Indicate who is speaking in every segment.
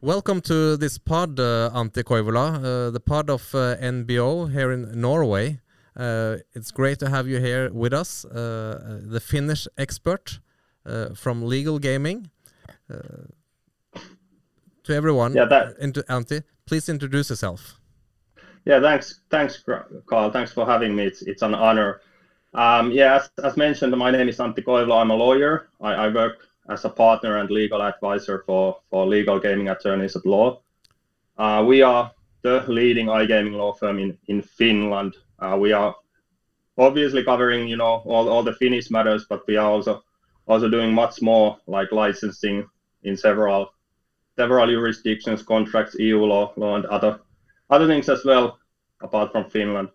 Speaker 1: Welcome to this pod, uh, Antti Koivula, uh, the pod of uh, NBO here in Norway. Uh, it's great to have you here with us, uh, uh, the Finnish expert uh, from legal gaming. Uh, to everyone,
Speaker 2: Yeah, that-
Speaker 1: into Antti, please introduce yourself.
Speaker 2: Yeah, thanks, thanks, Carl. Thanks for having me. It's it's an honor. Um, yeah, as, as mentioned, my name is Antti Koivula. I'm a lawyer. I, I work as a partner and legal advisor for for legal gaming attorneys at law. Uh, we are the leading iGaming law firm in in Finland. Uh, we are obviously covering you know all, all the Finnish matters, but we are also also doing much more like licensing in several several jurisdictions, contracts, EU law, law and other other things as well, apart from Finland.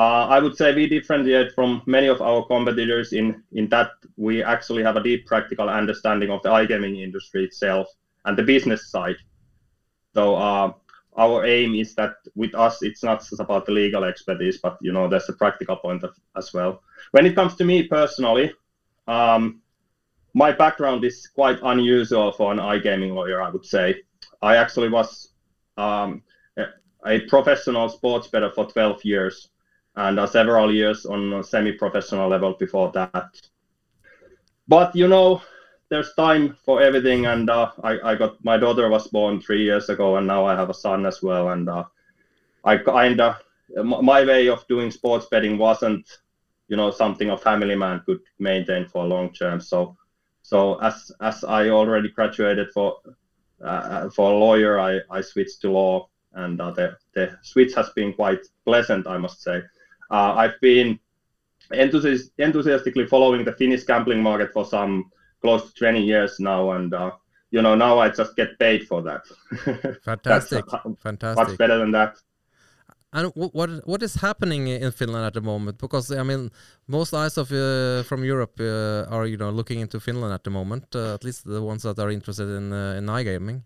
Speaker 2: Uh, I would say we differentiate from many of our competitors in, in that we actually have a deep practical understanding of the iGaming industry itself and the business side. So uh, our aim is that with us, it's not just about the legal expertise, but you know, there's a practical point of, as well. When it comes to me personally, um, my background is quite unusual for an iGaming lawyer, I would say. I actually was um, a professional sports bettor for 12 years and uh, several years on a semi-professional level before that. But you know, there's time for everything, and uh, I, I got my daughter was born three years ago, and now I have a son as well, and uh, I kind of my way of doing sports betting wasn't, you know, something a family man could maintain for a long term. So, so as as I already graduated for uh, for a lawyer, I I switched to law, and uh, the the switch has been quite pleasant, I must say. Uh, I've been enthusiast, enthusiastically following the Finnish gambling market for some close to 20 years now, and uh, you know now I just get paid for that.
Speaker 1: Fantastic,
Speaker 2: That's, uh,
Speaker 1: fantastic.
Speaker 2: Much better than that.
Speaker 1: And what what is happening in Finland at the moment? Because I mean, most eyes of uh, from Europe uh, are you know looking into Finland at the moment. Uh, at least the ones that are interested in uh, in iGaming.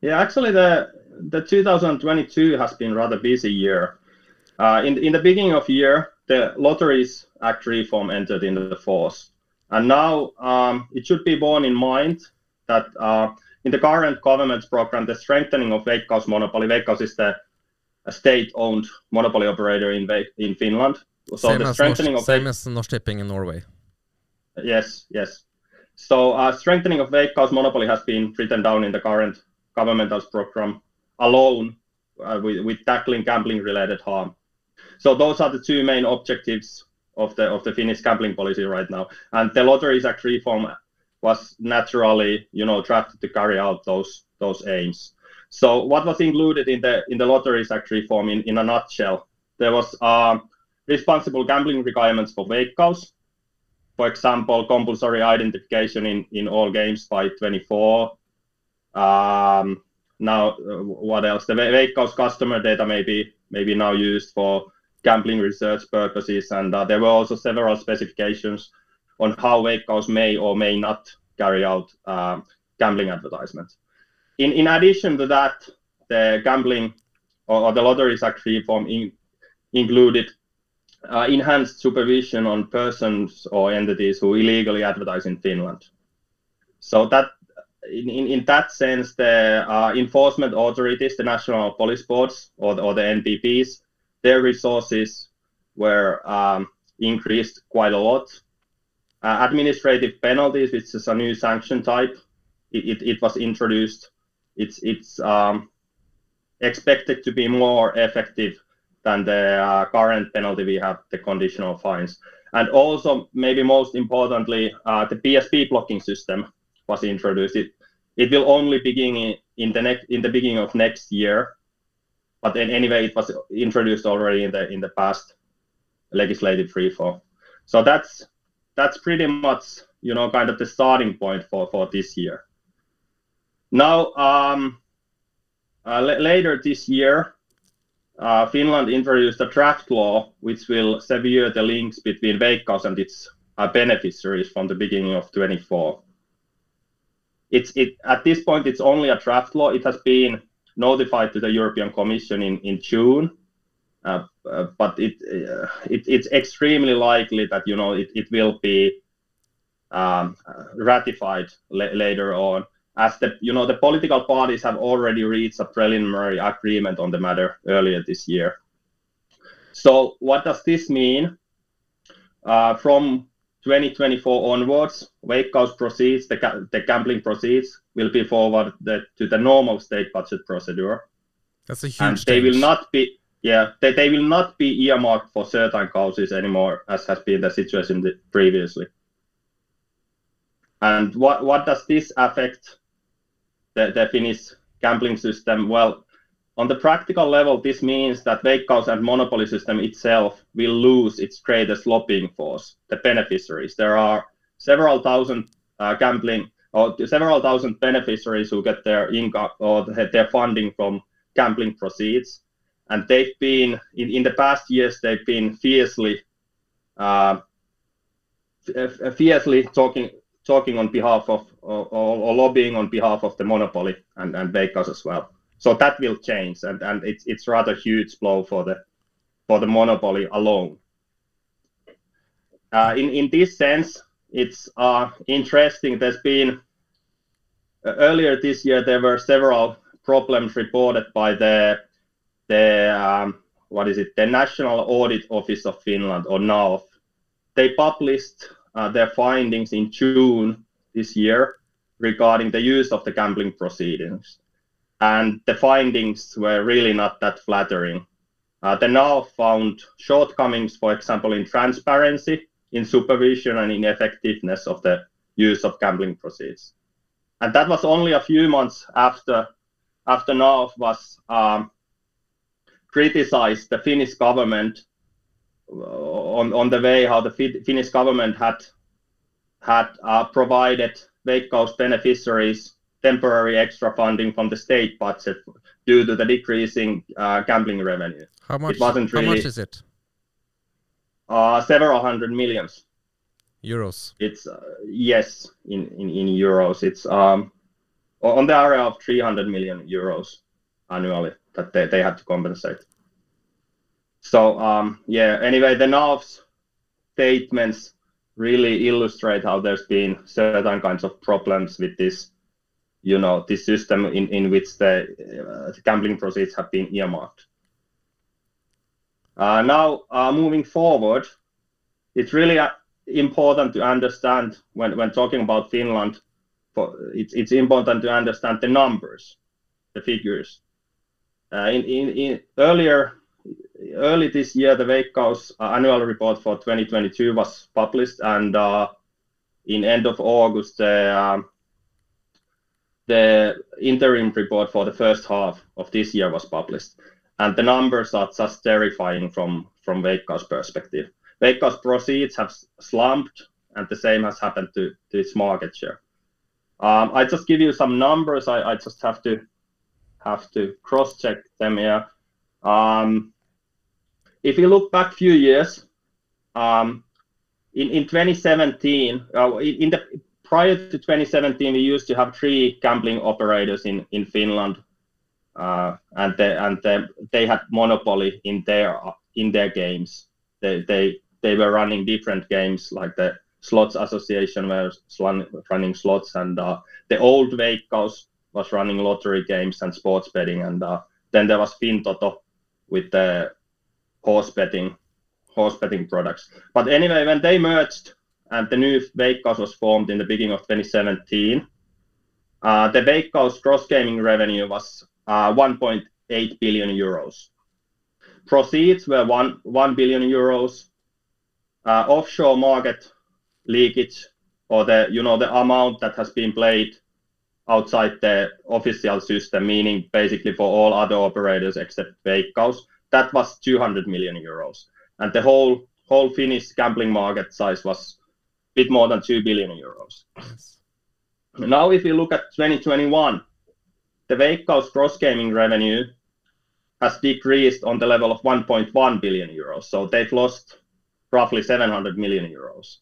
Speaker 2: Yeah, actually, the the 2022 has been rather busy year. Uh, in in the beginning of year, the Lotteries Act reform entered into the force, and now um, it should be borne in mind that uh, in the current government's program, the strengthening of Veikkaus monopoly. Veikkaus is the state-owned monopoly operator in in Finland.
Speaker 1: So same the strengthening Norsk, of same as Norsk Tipping in Norway.
Speaker 2: Yes, yes. So uh, strengthening of Veikkaus monopoly has been written down in the current governmental program alone uh, with, with tackling gambling-related harm. So those are the two main objectives of the of the Finnish gambling policy right now. And the Lotteries Act reform was naturally, you know, drafted to carry out those those aims. So what was included in the in the Lotteries Act reform in, in a nutshell? There was uh, responsible gambling requirements for Veikkaus. For example, compulsory identification in, in all games by 24. Um, now, uh, what else? The Veikkaus customer data may be, may be now used for gambling research purposes, and uh, there were also several specifications on how Veikkaus may or may not carry out uh, gambling advertisements. In, in addition to that, the gambling or, or the Lotteries Act reform in, included uh, enhanced supervision on persons or entities who illegally advertise in Finland. So that, in, in, in that sense, the uh, enforcement authorities, the national police boards or the, or the NPBs, their resources were um, increased quite a lot. Uh, administrative penalties, which is a new sanction type, it, it, it was introduced. It's it's um, expected to be more effective than the uh, current penalty we have, the conditional fines. And also, maybe most importantly, uh, the PSP blocking system was introduced. It, it will only begin in, the in the beginning of next year, but then anyway, it was introduced already in the in the past legislative reform. So that's that's pretty much you know kind of the starting point for for this year. Now, um, uh, later this year, uh, Finland introduced a draft law which will sever the links between Veikkaus and its uh, beneficiaries from the beginning of 24. It's it at this point it's only a draft law. It has been notified to the European Commission in in June, uh, uh, but it, uh, it it's extremely likely that you know it, it will be um, ratified later on. as the you know the political parties have already reached a preliminary agreement on the matter earlier this year. So what does this mean? Uh, from 2024 onwards, Veikkaus proceeds, the, the gambling proceeds will be forwarded to the normal state budget procedure.
Speaker 1: That's a huge
Speaker 2: And they will not be, yeah, they, they will not be earmarked for certain causes anymore, as has been the situation previously. And what, what does this affect the, the Finnish gambling system? Well, on the practical level, this means that Veikkaus and monopoly system itself will lose its greatest lobbying force, the beneficiaries. There are several thousand uh, gambling or several thousand beneficiaries who get their income or their funding from gambling proceeds, and they've been in, in the past years they've been fiercely uh, fiercely talking talking on behalf of or, or, lobbying on behalf of the monopoly and and Veikkaus as well. So that will change, and, and it's it's rather huge blow for the for the monopoly alone. Uh, in in this sense, it's uh, interesting. There's been uh, earlier this year there were several problems reported by the the um, what is it the National Audit Office of Finland or NAOF. They published uh, their findings in June this year regarding the use of the gambling proceedings and the findings were really not that flattering. Uh, they now found shortcomings, for example, in transparency, in supervision, and in effectiveness of the use of gambling proceeds. And that was only a few months after after NAOF was um, criticized the Finnish government uh, on, on the way how the Finnish government had had uh, provided Veikkaus beneficiaries temporary extra funding from the state budget due to the decreasing uh, gambling revenue.
Speaker 1: How much? It wasn't really, how much is it?
Speaker 2: Uh, several hundred millions.
Speaker 1: Euros.
Speaker 2: It's uh, yes, in, in in euros. It's um on the area of 300 million euros annually that they, they had to compensate. So um yeah. Anyway, the NAOF's statements really illustrate how there's been certain kinds of problems with this you know this system in, in which the, uh, the gambling proceeds have been earmarked. Uh, now, uh, moving forward, it's really uh, important to understand when, when talking about Finland, for, it's, it's important to understand the numbers, the figures. Uh, in, in, in earlier, early this year, the Veikkaus annual report for 2022 was published, and uh, in end of August, the the interim report for the first half of this year was published, and the numbers are just terrifying from from Veikkaus perspective. Veikkaus proceeds have slumped, and the same has happened to, its market share. Um, I just give you some numbers. I, just have to have to cross check them here. Um, if you look back a few years, um, in, in 2017, uh, in the prior to 2017, we used to have three gambling operators in, in Finland, uh, and they, and they, they had monopoly in their in their games. They they they were running different games, like the Slots Association was running slots, and uh, the old Veikkaus was running lottery games and sports betting, and uh, then there was Fintoto with the horse betting horse betting products. But anyway, when they merged and the new Veikkaus was formed in the beginning of 2017. Uh, the Veikkaus gross gaming revenue was uh, 1.8 billion euros. Proceeds were 1, 1 billion euros. Uh, offshore market leakage, or the you know the amount that has been played outside the official system, meaning basically for all other operators except Veikkaus, that was 200 million euros. And the whole whole Finnish gambling market size was bit more than 2 billion euros. Yes. Now, if you look at 2021, the Veikkaus gross-gaming revenue has decreased on the level of 1.1 billion euros. So they've lost roughly 700 million euros.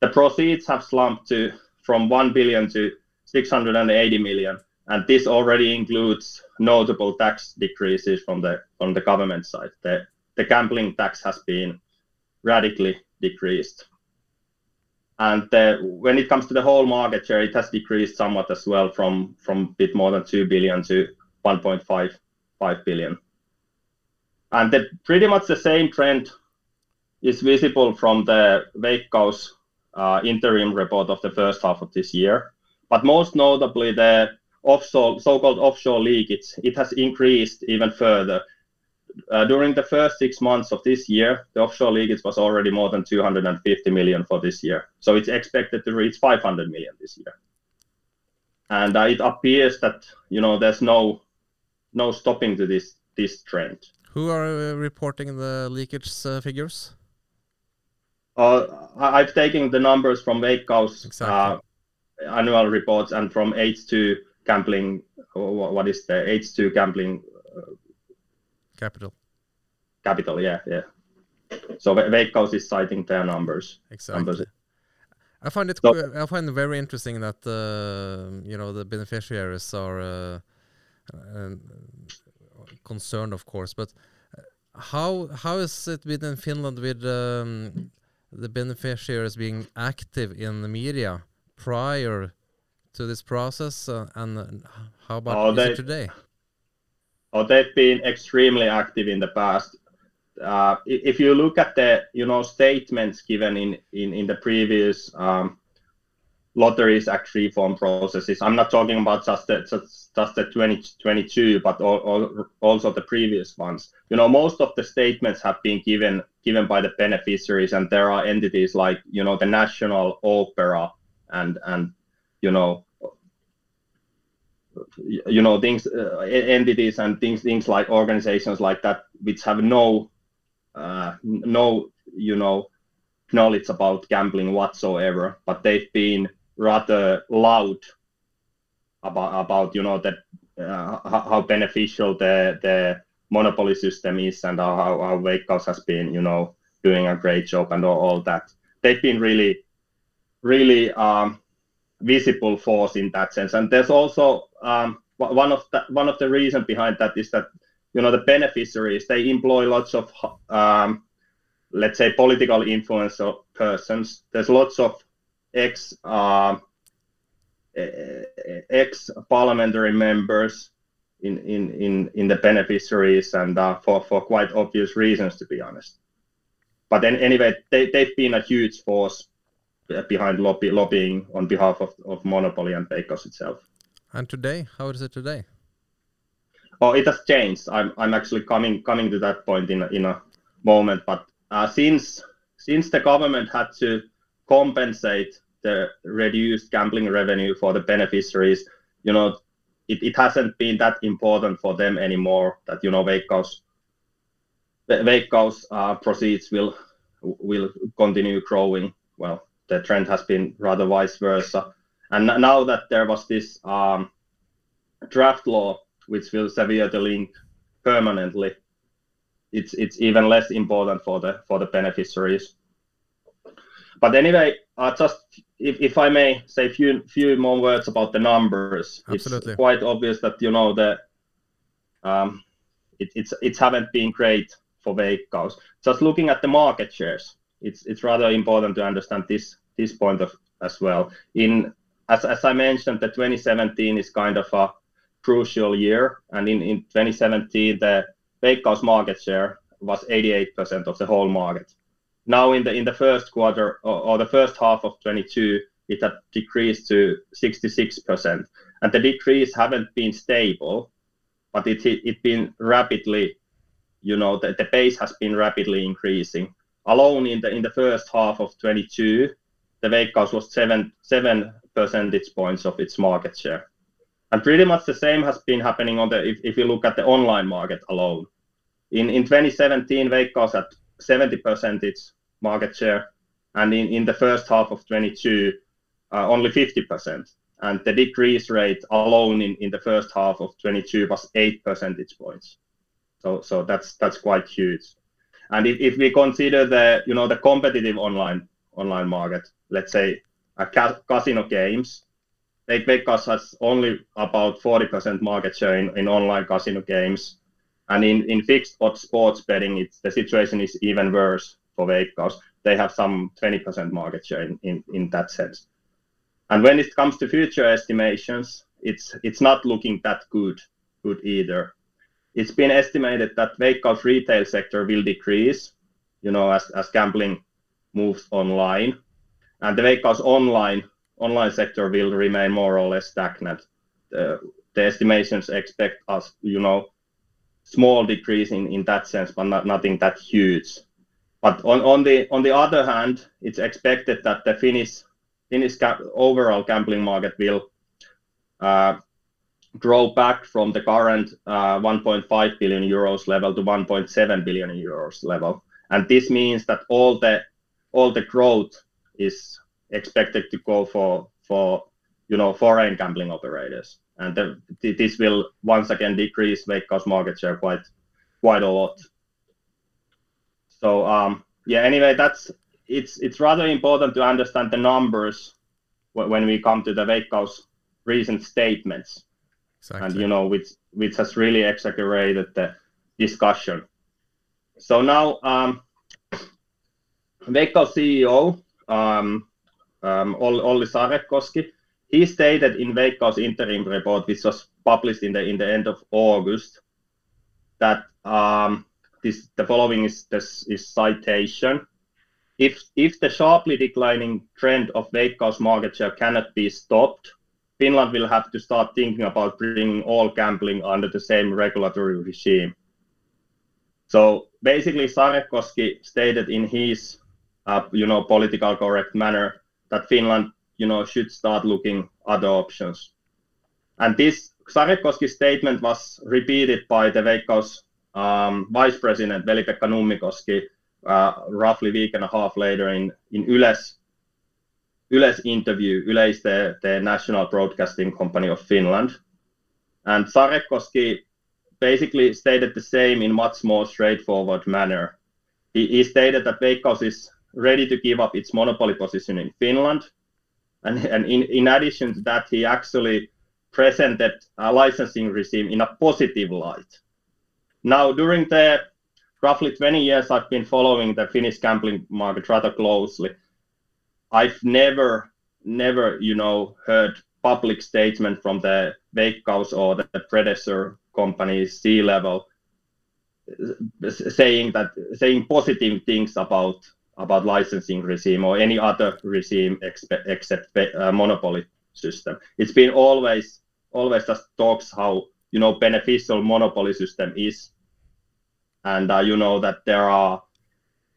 Speaker 2: The proceeds have slumped to from 1 billion to 680 million, and this already includes notable tax decreases from the from the government side. The the gambling tax has been radically decreased. And when it comes to the whole market share, it has decreased somewhat as well from from a bit more than two billion to 1.55 billion. And pretty much the same trend is visible from the Veikkaus uh, interim report of the first half of this year. But most notably, the offshore, so-called offshore leakage, it has increased even further. Uh, during the first six months of this year, the offshore leakage was already more than 250 million for this year. So it's expected to reach 500 million this year. And uh, it appears that you know there's no no stopping to this this trend.
Speaker 1: Who are uh, reporting the leakage uh, figures?
Speaker 2: Uh, I've taken the numbers from Veikkaus
Speaker 1: Exactly.
Speaker 2: uh, annual reports and from H2 gambling. What is the H2 gambling
Speaker 1: Capital.
Speaker 2: capital? Yeah, yeah. So Ve- Veikkaus is citing their numbers.
Speaker 1: Exactly. I find it
Speaker 2: So-
Speaker 1: I find it very interesting that uh, you know the beneficiaries are uh, um, concerned, of course. But uh, how how has it been in Finland with um, the beneficiaries being active in the media prior to this process, uh, and uh, how about
Speaker 2: Oh, they-
Speaker 1: today?
Speaker 2: Or they've been extremely active in the past. Uh, if you look at the you know statements given in in, in the previous um, lotteries act reform processes, I'm not talking about just the just, just the 2022, but all, all, also the previous ones. You know, most of the statements have been given given by the beneficiaries, and there are entities like you know the National Opera and and you know you know things uh, entities and things things like organizations like that which have no uh, no you know knowledge about gambling whatsoever but they've been rather loud about about you know that uh, how, beneficial the the monopoly system is and how how, how Veikkaus has been you know doing a great job and all, all that. They've been really really um, visible force in that sense. And there's also um, one of the one of the reason behind that is that you know the beneficiaries they employ lots of um, let's say political influencer persons. There's lots of ex um, ex parliamentary members in, in, in, in the beneficiaries and uh, for, for quite obvious reasons to be honest. But then anyway, they, they've been a huge force uh, behind lobby, lobbying on behalf of, of Monopoly and Veikkaus itself.
Speaker 1: And today, how is it today?
Speaker 2: Oh, it has changed. I'm, I'm actually coming coming to that point in a, in a moment. But uh, since since the government had to compensate the reduced gambling revenue for the beneficiaries, you know, it, it hasn't been that important for them anymore. That you know, Veikkaus Veikkaus uh, proceeds will will continue growing. Well, the trend has been rather vice versa. And now that there was this um, draft law which will sever the link permanently, it's it's even less important for the for the beneficiaries. But anyway, uh, just if, if I may say a few few more words about the numbers,
Speaker 1: Absolutely.
Speaker 2: it's quite obvious that you know the um, it, it's it haven't been great for Veikkaus. Just looking at the market shares, it's it's rather important to understand this this point of as well. In as as I mentioned, the 2017 is kind of a crucial year, and in in 2017 the Veikkaus market share was 88% of the whole market. Now in the in the first quarter or, or the first half of 22, it had decreased to 66%, and the decrease haven't been stable, but it it, it been rapidly, you know, the, the pace has been rapidly increasing. Alone in the in the first half of 22, the Veikkaus was seven seven percentage points of its market share. And pretty much the same has been happening on the if, if you look at the online market alone. In in 2017, Veikkaus had 70 percentage market share, and in, in the first half of 22, uh, only 50 percent. And the decrease rate alone in, in the first half of 22 was eight percentage points. So so that's that's quite huge. And if, if we consider the you know the competitive online online market, let's say a ca- casino games, Veik- Veikkaus has only about 40% market share in, in online casino games. And in, in fixed odds sports betting, it's, the situation is even worse for Veikkaus. they have some 20% market share in, in, in that sense. And when it comes to future estimations, it's it's not looking that good good either. It's been estimated that Veikkaus retail sector will decrease, you know, as, as gambling moves online, and the Veikkaus online online sector will remain more or less stagnant. The estimations expect us, you know, small decrease in, in that sense, but not nothing that huge. But on, on the on the other hand, it's expected that the Finnish Finnish overall gambling market will uh, grow back from the current uh, 1.5 billion euros level to 1.7 billion euros level, and this means that all the growth is expected to go for for you know foreign gambling operators, and this will once again decrease Veikkaus market share quite quite a lot. So um, yeah, anyway, that's it's it's rather important to understand the numbers when we come to the Veikkaus recent statements, exactly. and you know which which has really exaggerated the discussion. So now, um, CEO um, um, Olli Sarekoski, he stated in Veikkaus interim report, which was published in the in the end of August, that um, this the following is this is citation. If if the sharply declining trend of Veikkaus market share cannot be stopped, Finland will have to start thinking about bringing all gambling under the same regulatory regime. So basically, Sarekoski stated in his, uh, you know, political correct manner that Finland, you know, should start looking at other options. And this Sarekoski's statement was repeated by the Veikkaus um, vice president Veli-Pekka Nummikoski uh, roughly a week and a half later in, in Yle's, Yle's interview. Yle is the, the national broadcasting company of Finland. And Sarekoski basically stated the same in much more straightforward manner. He, he stated that Veikkaus is ready to give up its monopoly position in Finland. And, and in, in addition to that, he actually presented a licensing regime in a positive light. Now, during the roughly 20 years I've been following the Finnish gambling market rather closely, I've never, never, you know, heard public statement from the Veikkaus or the predecessor companies C level saying that saying positive things about about licensing regime or any other regime except, except uh, monopoly system. It's been always always just talks how you know beneficial monopoly system is, and uh, you know that there are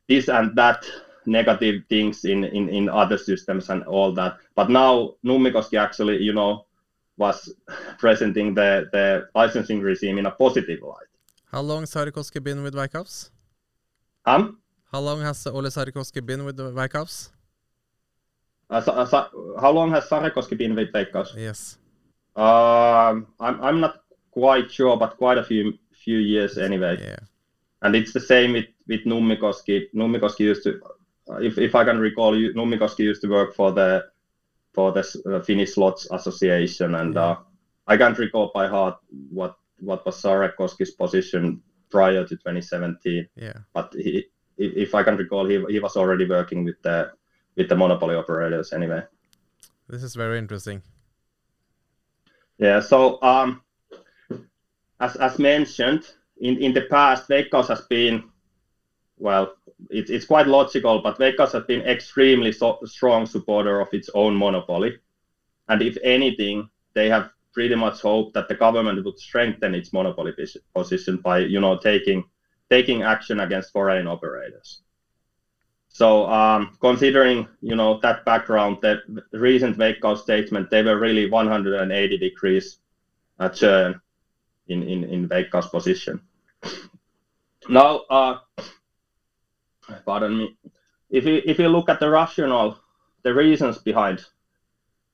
Speaker 2: this and that negative things in, in in other systems and all that. But now Nummikoski actually you know was presenting the the licensing regime in a positive light.
Speaker 1: How long has Sarekoski been with Veikkaus?
Speaker 2: Um,
Speaker 1: how long has Ole Sarekoski been with the Veikkaus?
Speaker 2: Uh, so, uh, how long has Sarekoski been with Veikkaus?
Speaker 1: Yes.
Speaker 2: Um, I'm I'm not quite sure, but quite a few few years anyway.
Speaker 1: Yeah.
Speaker 2: And it's the same with with Nummikoski. Nummikoski used to, if if I can recall, Nummikoski used to work for the for the uh, Finnish Slots Association, and yeah. uh, I can't recall by heart what what was Sarekoski's position prior to 2017.
Speaker 1: Yeah.
Speaker 2: But he if I can recall, he he was already working with the with the monopoly operators anyway.
Speaker 1: This is very interesting.
Speaker 2: Yeah. So um, as as mentioned in in the past, Veikkaus has been well. It's it's quite logical, but Veikkaus has been extremely so, strong supporter of its own monopoly, and if anything, they have pretty much hoped that the government would strengthen its monopoly position by you know taking taking action against foreign operators. So um, considering you know that background, the recent Veikkaus statement, they were really 180 degrees uh, turn in in in Veikkaus position. Now, uh, pardon me. If you if you look at the rationale, the reasons behind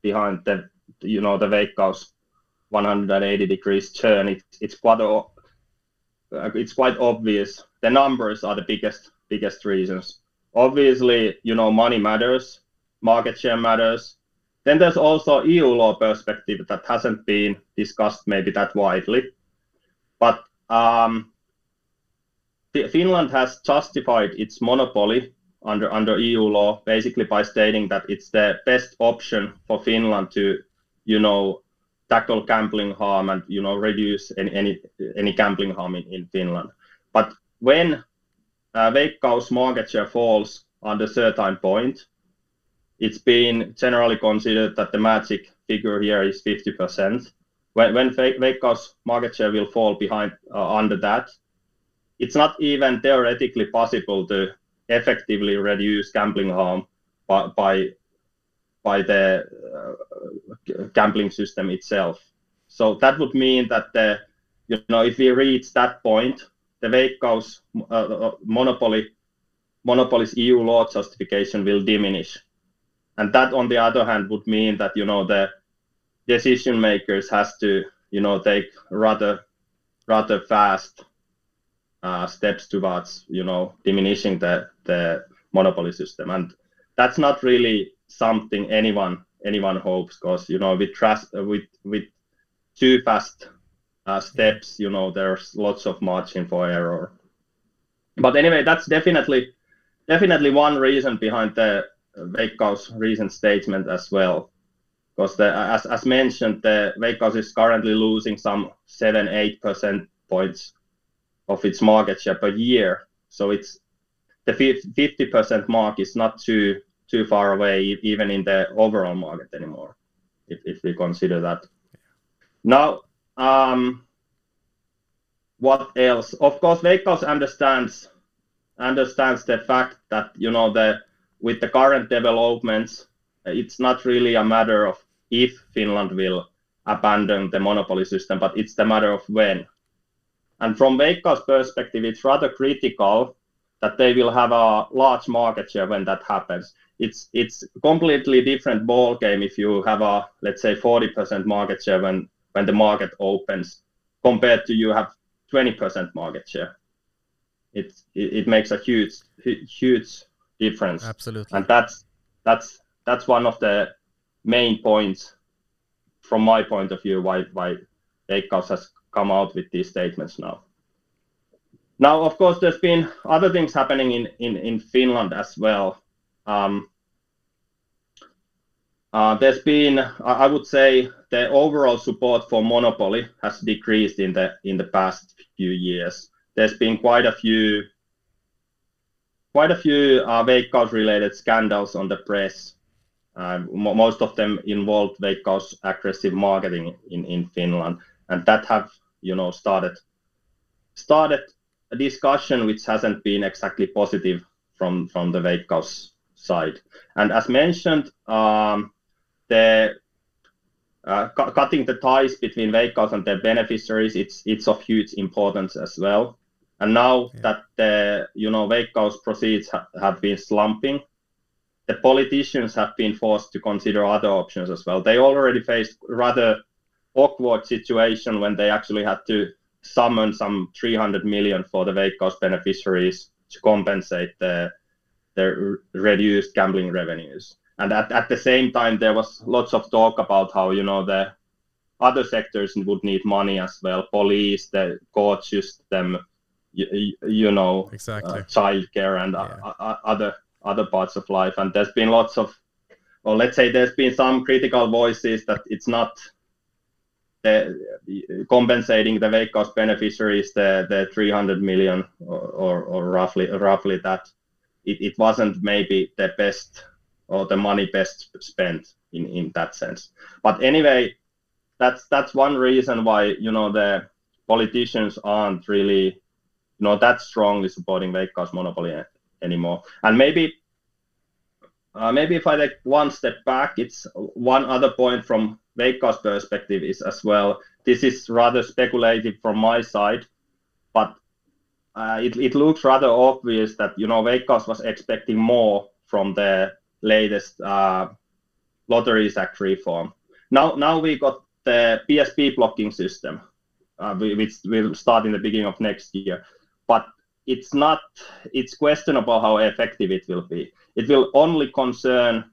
Speaker 2: behind the you know the Veikkaus 180 degrees turn, it, it's quite uh, it's quite obvious. The numbers are the biggest biggest reasons. Obviously, you know, money matters, market share matters. Then there's also EU law perspective that hasn't been discussed maybe that widely. But um, Finland has justified its monopoly under under EU law, basically by stating that it's the best option for Finland to, you know, tackle gambling harm and you know reduce any any, any gambling harm in, in Finland. But when uh, Veikkaus market share falls under certain point, it's been generally considered that the magic figure here is 50%. When, when Veikkaus market share will fall behind uh, under that, it's not even theoretically possible to effectively reduce gambling harm by by, by the uh, gambling system itself. So that would mean that the you know if we reach that point, the Veikkaus uh, uh monopoly monopoly's EU law justification will diminish, and that on the other hand would mean that you know the decision makers has to you know take rather rather fast uh, steps towards you know diminishing the the monopoly system. And that's not really something anyone anyone hopes because you know with trust with with too fast uh, steps you know there's lots of margin for error. But anyway that's definitely definitely one reason behind the Veikkaus recent statement as well. Because as, as mentioned the Veikkaus is currently losing some 7 8 percent points of its market share per year. So it's the 50% mark is not too too far away, even in the overall market anymore, if, if we consider that. Now, um, what else? Of course, Veikkaus understands understands the fact that you know the with the current developments, it's not really a matter of if Finland will abandon the monopoly system, but it's the matter of when. And from Veikkaus perspective, it's rather critical that they will have a large market share when that happens. It's it's completely different ball game if you have a let's say 40% market share when when the market opens compared to you have 20% market share. It, it it makes a huge huge difference.
Speaker 1: Absolutely.
Speaker 2: And that's that's that's one of the main points from my point of view why why Veikkaus has come out with these statements now. Now, of course, there's been other things happening in, in, in Finland as well. Um, uh, there's been, I would say, the overall support for monopoly has decreased in the in the past few years. There's been quite a few, quite a few uh, Veikkaus-related scandals on the press. Uh, most of them involved Veikkaus aggressive marketing in, in Finland, and that have you know started started a discussion which hasn't been exactly positive from from the Veikkaus side. And as mentioned, um, the uh, cu cutting the ties between Veikkaus and their beneficiaries, it's it's of huge importance as well. And now yeah. that the you know Veikkaus proceeds ha have been slumping, the politicians have been forced to consider other options as well. They already faced rather awkward situation when they actually had to summon some 300 million for the Veikkaus beneficiaries to compensate the, the reduced gambling revenues. And at, at the same time, there was lots of talk about how, you know, the other sectors would need money as well, police, the court system, you, you know,
Speaker 1: exactly.
Speaker 2: uh, childcare and yeah. uh, other other parts of life. And there's been lots of, or let's say there's been some critical voices that it's not compensating the Veikkaus beneficiaries the, the 300 million or, or, or roughly roughly that it, it wasn't maybe the best or the money best spent in, in that sense. But anyway, that's that's one reason why you know the politicians aren't really you know that strongly supporting Veikkaus monopoly anymore. And maybe uh, maybe if I take one step back, it's one other point from Veikkaus perspective is as well. This is rather speculative from my side, but uh, it, it looks rather obvious that you know Veikkaus was expecting more from the latest uh, Lotteries Act reform. Now, now we got the PSP blocking system, uh, which will start in the beginning of next year. But it's not. It's questionable how effective it will be. It will only concern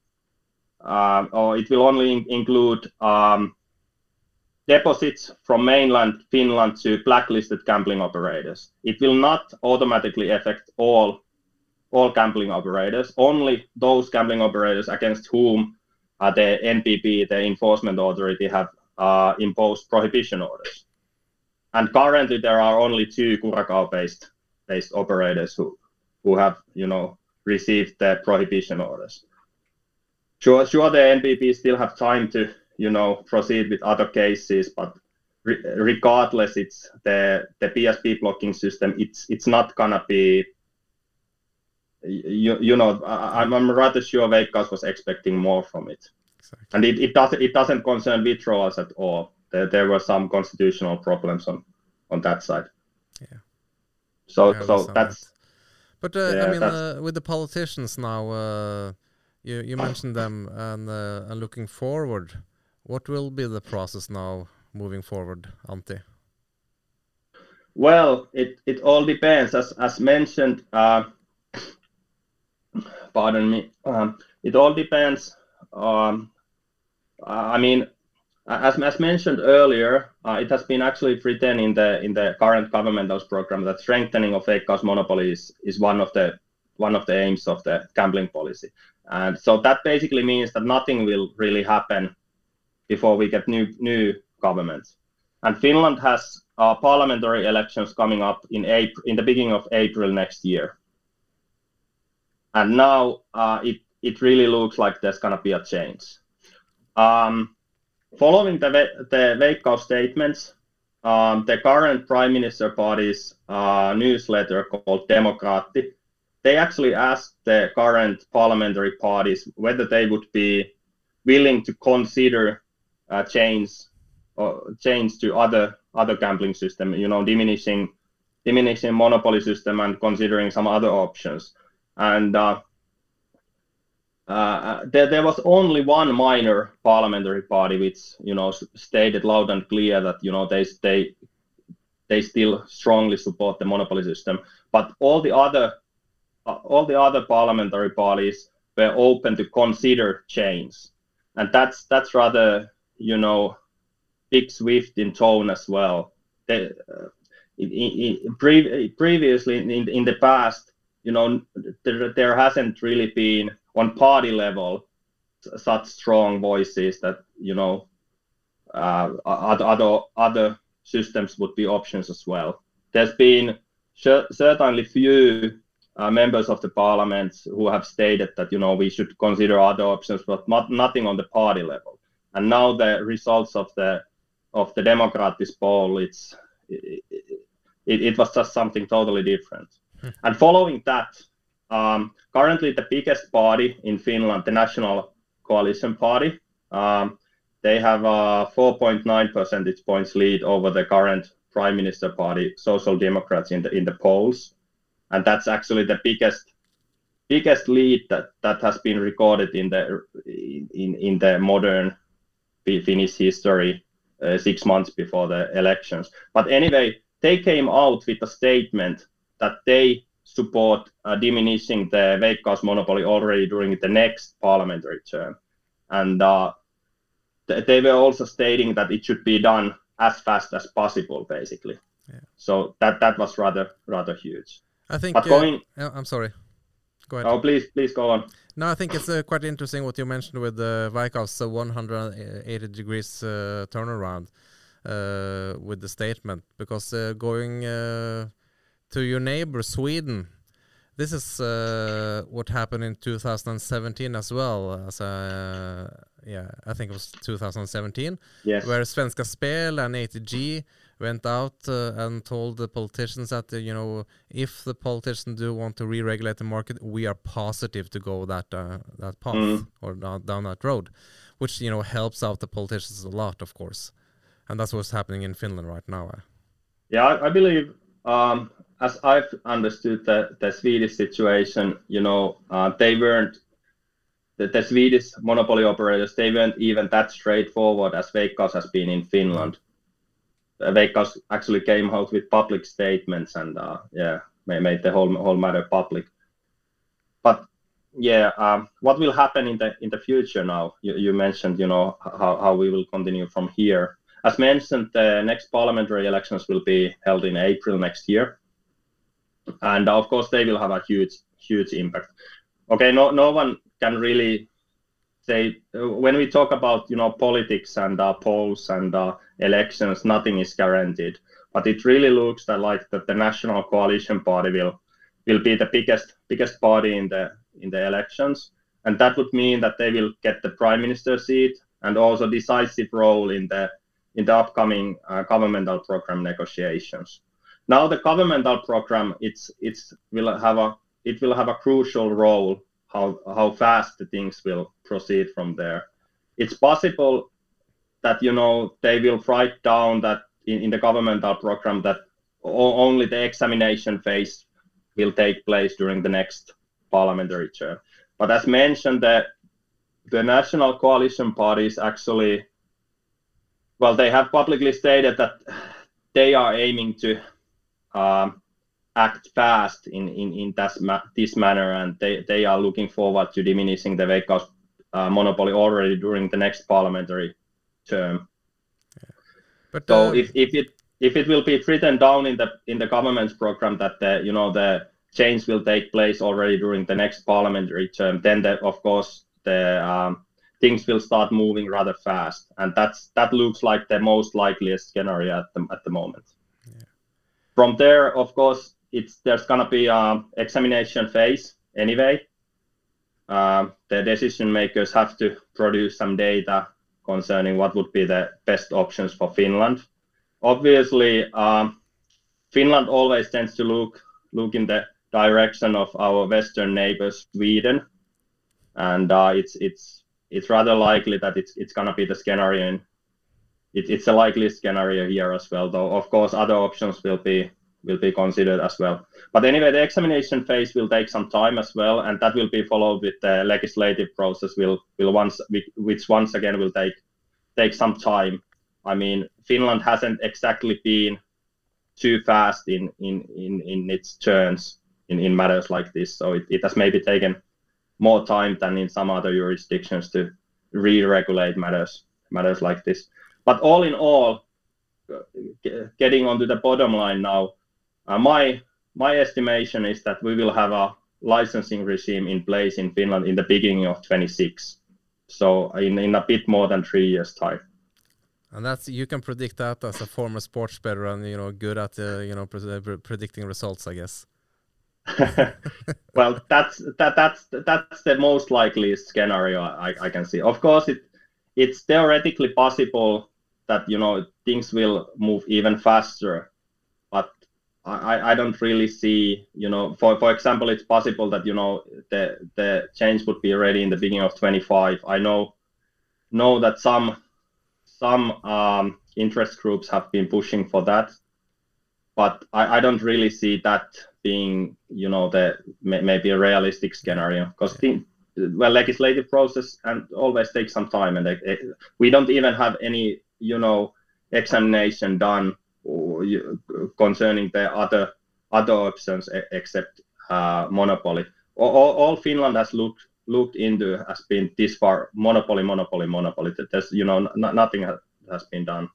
Speaker 2: uh, or it will only in include um, deposits from mainland Finland to blacklisted gambling operators. It will not automatically affect all all gambling operators, only those gambling operators against whom uh, the NPB, the enforcement authority, have uh, imposed prohibition orders. And currently, there are only two Curacao-based based operators who who have you know received the prohibition orders. Sure, sure, the NPB still have time to you know proceed with other cases, but re regardless, it's the the PSP blocking system. It's it's not gonna be. You, you know, I, I'm rather sure Veikkaus was expecting more from it, exactly. and it, it doesn't it doesn't concern withdrawals at all. There, there were some constitutional problems on on that side.
Speaker 1: Yeah.
Speaker 2: So so that's.
Speaker 1: That. But uh, yeah, I mean, uh, with the politicians now, uh, you you mentioned them and uh, and looking forward, what will be the process now moving forward, Antti?
Speaker 2: Well, it, it all depends. As as mentioned, uh, pardon me. Um, it all depends. Um, I mean, as, as mentioned earlier, uh, it has been actually written in the in the current governmental program that strengthening of Veikkaus monopoly is, is one of the one of the aims of the gambling policy. And so that basically means that nothing will really happen before we get new new governments. And Finland has uh, parliamentary elections coming up in April, in the beginning of April next year. And now uh, it it really looks like there's gonna be a change. Um, Following the, the Veikkaus statements, um, the current Prime Minister party's uh, newsletter called Demokraatti, they actually asked the current parliamentary parties whether they would be willing to consider uh, change or change to other other gambling system, you know, diminishing diminishing monopoly system and considering some other options. And uh, uh, there, there was only one minor parliamentary party which you know stated loud and clear that you know they they they still strongly support the monopoly system but all the other all the other parliamentary parties were open to consider change and that's that's rather you know big swift in tone as well they, uh, in, in, pre- previously in, in the past you know there, there hasn't really been on party level such strong voices that you know uh, other other systems would be options as well. There's been certainly few uh, members of the parliament who have stated that you know we should consider other options, but not nothing on the party level. And now the results of the of the Democratic poll, it's it, it, it was just something totally different. Hmm. And following that, um, currently, the biggest party in Finland, the National Coalition Party, um, they have a 4.9 percentage points lead over the current Prime Minister Party, Social Democrats, in the in the polls, and that's actually the biggest biggest lead that, that has been recorded in the in in the modern Finnish history uh, six months before the elections. But anyway, they came out with a statement that they support uh, diminishing the Veikkaus monopoly already during the next parliamentary term. And uh, th- they were also stating that it should be done as fast as possible, basically. Yeah. So that that was rather rather huge.
Speaker 1: I think. But uh, going, uh, I'm sorry. Go ahead.
Speaker 2: Oh, please, please go on.
Speaker 1: No, I think it's uh, quite interesting what you mentioned with the uh, Veikkaus 180 degrees uh, turnaround uh, with the statement because uh, going uh, to your neighbor Sweden. This is uh, what happened in 2017 as well. As yeah, I think it was 2017,
Speaker 2: yes.
Speaker 1: where Svenska Spel and ATG went out uh, and told the politicians that uh, you know if the politicians do want to re-regulate the market, we are positive to go that uh, that path mm. or down, down that road, which you know helps out the politicians a lot, of course, and that's what's happening in Finland right now. Uh.
Speaker 2: Yeah, I, I believe um, as I've understood the, the Swedish situation, you know, uh, they weren't the, the, Swedish monopoly operators. They weren't even that straightforward as Veikkaus has been in Finland. Veikkaus actually came out with public statements and uh, yeah, made the whole whole matter public. But yeah, um, what will happen in the in the future now? You, you mentioned, you know, how, how we will continue from here. As mentioned, the next parliamentary elections will be held in April next year and of course they will have a huge huge impact. Okay, no no one can really when we talk about you know politics and uh, polls and uh, elections, nothing is guaranteed. But it really looks that like that the National Coalition Party will will be the biggest biggest party in the in the elections, and that would mean that they will get the prime minister seat and also decisive role in the in the upcoming uh, governmental program negotiations. Now the governmental program it's it's will have a it will have a crucial role how how fast the things will proceed from there. It's possible that you know they will write down that in, in the governmental program that only the examination phase will take place during the next parliamentary term. But as mentioned, the the national coalition parties actually, well, they have publicly stated that they are aiming to um, act fast in in, in this, ma- this manner, and they, they are looking forward to diminishing the Veikkaus uh, monopoly already during the next parliamentary term. Yeah. But so uh, if, if it if it will be written down in the in the government's program that the you know the change will take place already during the next parliamentary term, then the, of course the um, things will start moving rather fast, and that's that looks like the most likeliest scenario at the at the moment. Yeah. From there, of course, it's there's gonna be a examination phase anyway. Uh, the decision makers have to produce some data concerning what would be the best options for Finland. Obviously, um, Finland always tends to look look in the direction of our western neighbor Sweden, and uh, it's it's it's rather likely that it's it's gonna be the scenario. In, it, it's a likely scenario here as well, though of course other options will be will be considered as well. But anyway, the examination phase will take some time as well, and that will be followed with the legislative process. Will will once which once again will take take some time. I mean, Finland hasn't exactly been too fast in in in, in its turns in, in matters like this, so it, it has maybe taken more time than in some other jurisdictions to re-regulate matters matters like this. But all in all, getting onto the bottom line now, uh, my my estimation is that we will have a licensing regime in place in Finland in the beginning of 26. So in, in a bit more than three years time.
Speaker 1: And that's you can predict that as a former sports bettor and you know good at uh, you know pre predicting results, I guess.
Speaker 2: well, that's that that's that's the most likely scenario I, I can see. Of course, it it's theoretically possible that you know things will move even faster I, I don't really see, you know, for, for example, it's possible that, you know, the, the change would be ready in the beginning of 25. I know, know that some, some um, interest groups have been pushing for that, but I, I don't really see that being, you know, the maybe a realistic scenario because yeah. well, legislative process and always takes some time and they, we don't even have any, you know, examination done concerning the other other options except uh, monopoly. All, all, Finland has looked looked into has been this far monopoly, monopoly, monopoly. There's you know nothing has been done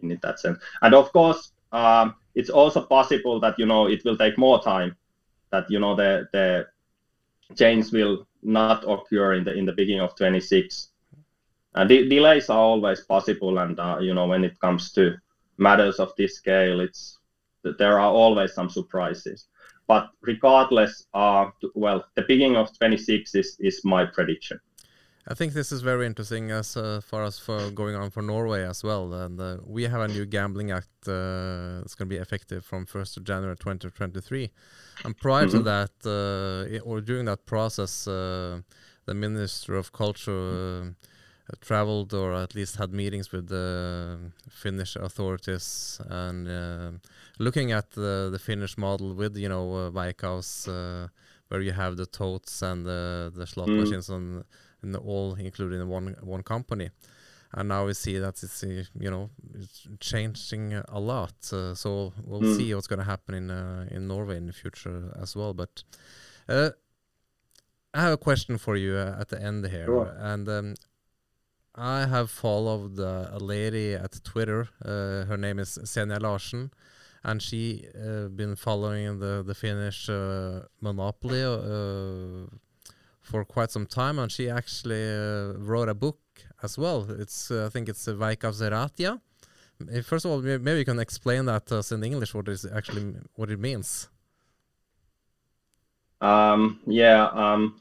Speaker 2: in that sense. And of course, um, it's also possible that you know it will take more time. That you know the the change will not occur in the in the beginning of 26. And de delays are always possible, and uh, you know when it comes to matters of this scale, it's there are always some surprises. But regardless, uh, well, the beginning of 26 is, is my prediction.
Speaker 1: I think this is very interesting as uh, far as for going on for Norway as well. And uh, we have a new gambling act uh, that's going to be effective from 1st of January 2023. And prior mm -hmm. to mm-hmm. that, uh, or during that process, uh, the Minister of Culture uh, traveled or at least had meetings with the Finnish authorities and uh, looking at the, the Finnish model with you know uh, Veikkaus, uh, where you have the totes and the the slot mm. machines and all included in one one company. And now we see that it's uh, you know it's changing a lot. Uh, so we'll mm. see what's going to happen in uh, in Norway in the future as well. But uh, I have a question for you uh, at the end here, sure. and um, I have followed a lady at Twitter. Uh, her name is Senja Larsen, and she uh, been following the the Finnish uh, monopoly uh, for quite some time, and she actually uh, wrote a book as well. It's uh, I think it's Veikkauskatia. Uh, First of all, maybe you can explain that to us in English what is actually what it means.
Speaker 2: Um, yeah, um,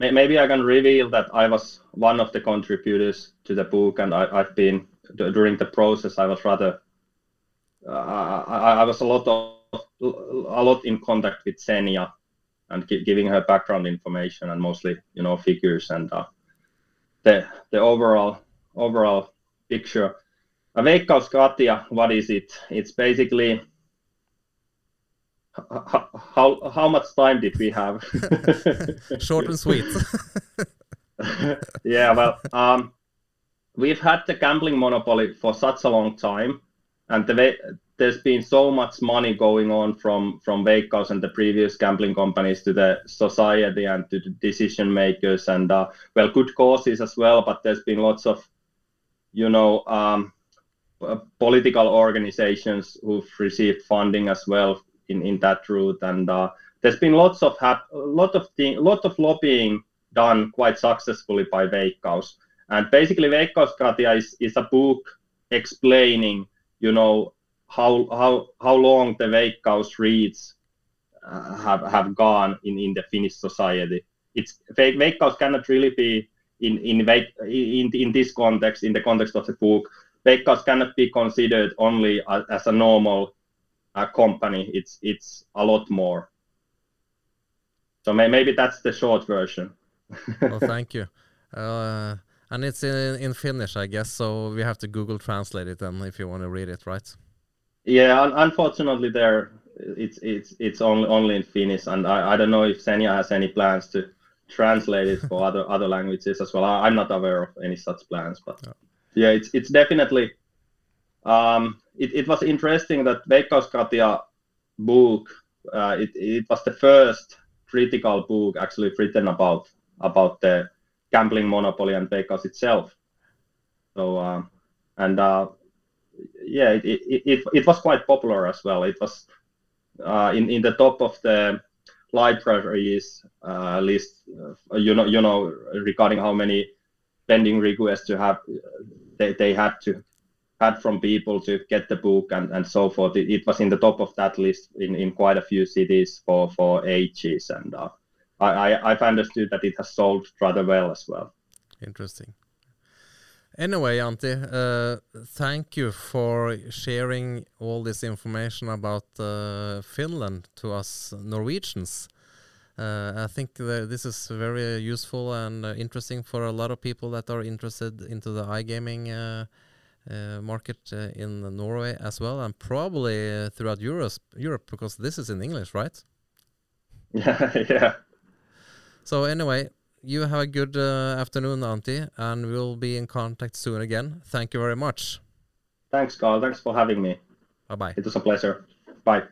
Speaker 2: maybe I can reveal that I was one of the contributors to the book, and I, I've been during the process. I was rather, uh, I, I was a lot of a lot in contact with Senja, and gi- giving her background information and mostly you know figures and uh, the the overall overall picture. A Veikkauskatia, what is it? It's basically how how much time did we have?
Speaker 1: Short and sweet.
Speaker 2: yeah, well, um, we've had the gambling monopoly for such a long time, and the there's been so much money going on from from Veikkaus and the previous gambling companies to the society and to the decision makers, and uh, well, good causes as well. But there's been lots of, you know, um, political organizations who've received funding as well in in that route, and uh, there's been lots of hap- lot of thing, lot of lobbying done quite successfully by Veikkaus. And basically, Veikkauskatia is, is a book explaining, you know, how how how long the Veikkaus reads uh, have have gone in, in the Finnish society. It's Ve- Veikkaus cannot really be in in in in this context, in the context of the book. Veikkaus cannot be considered only as a normal uh, company. It's it's a lot more. So may, maybe that's the short version.
Speaker 1: well, thank you. Uh, and it's in in Finnish, I guess. So we have to Google Translate it and if you want to read it, right?
Speaker 2: Yeah, un- unfortunately, there it's it's it's only only in Finnish, and I, I don't know if Senja has any plans to translate it for other other languages as well. I, I'm not aware of any such plans, but
Speaker 1: Yeah.
Speaker 2: yeah, it's it's definitely. Um, it, it was interesting that Veikkauskatia book. Uh, it it was the first critical book actually written about about the gambling monopoly and Veikkaus itself. So uh, and uh, yeah, it, it, it, it was quite popular as well. It was uh, in in the top of the libraries uh, list. Uh, you know, you know, regarding how many pending requests to have, they, they had to had from people to get the book and, and so forth. It, it was in the top of that list in, in quite a few cities for for ages, and uh, I, I I've understood that it has sold rather well as well.
Speaker 1: Interesting. Anyway, Antti, uh, thank you for sharing all this information about uh, Finland to us Norwegians. Uh, I think this is very useful and uh, interesting for a lot of people that are interested into the iGaming uh, market uh, in Norway as well, and probably uh, throughout Europe, Europe, because this is in English, right?
Speaker 2: Yeah, yeah.
Speaker 1: So anyway, you have a good uh, afternoon, Antti, and we'll be in contact soon again. Thank you very much.
Speaker 2: Thanks, Carl. Thanks for having me.
Speaker 1: Bye bye.
Speaker 2: It was a pleasure. Bye.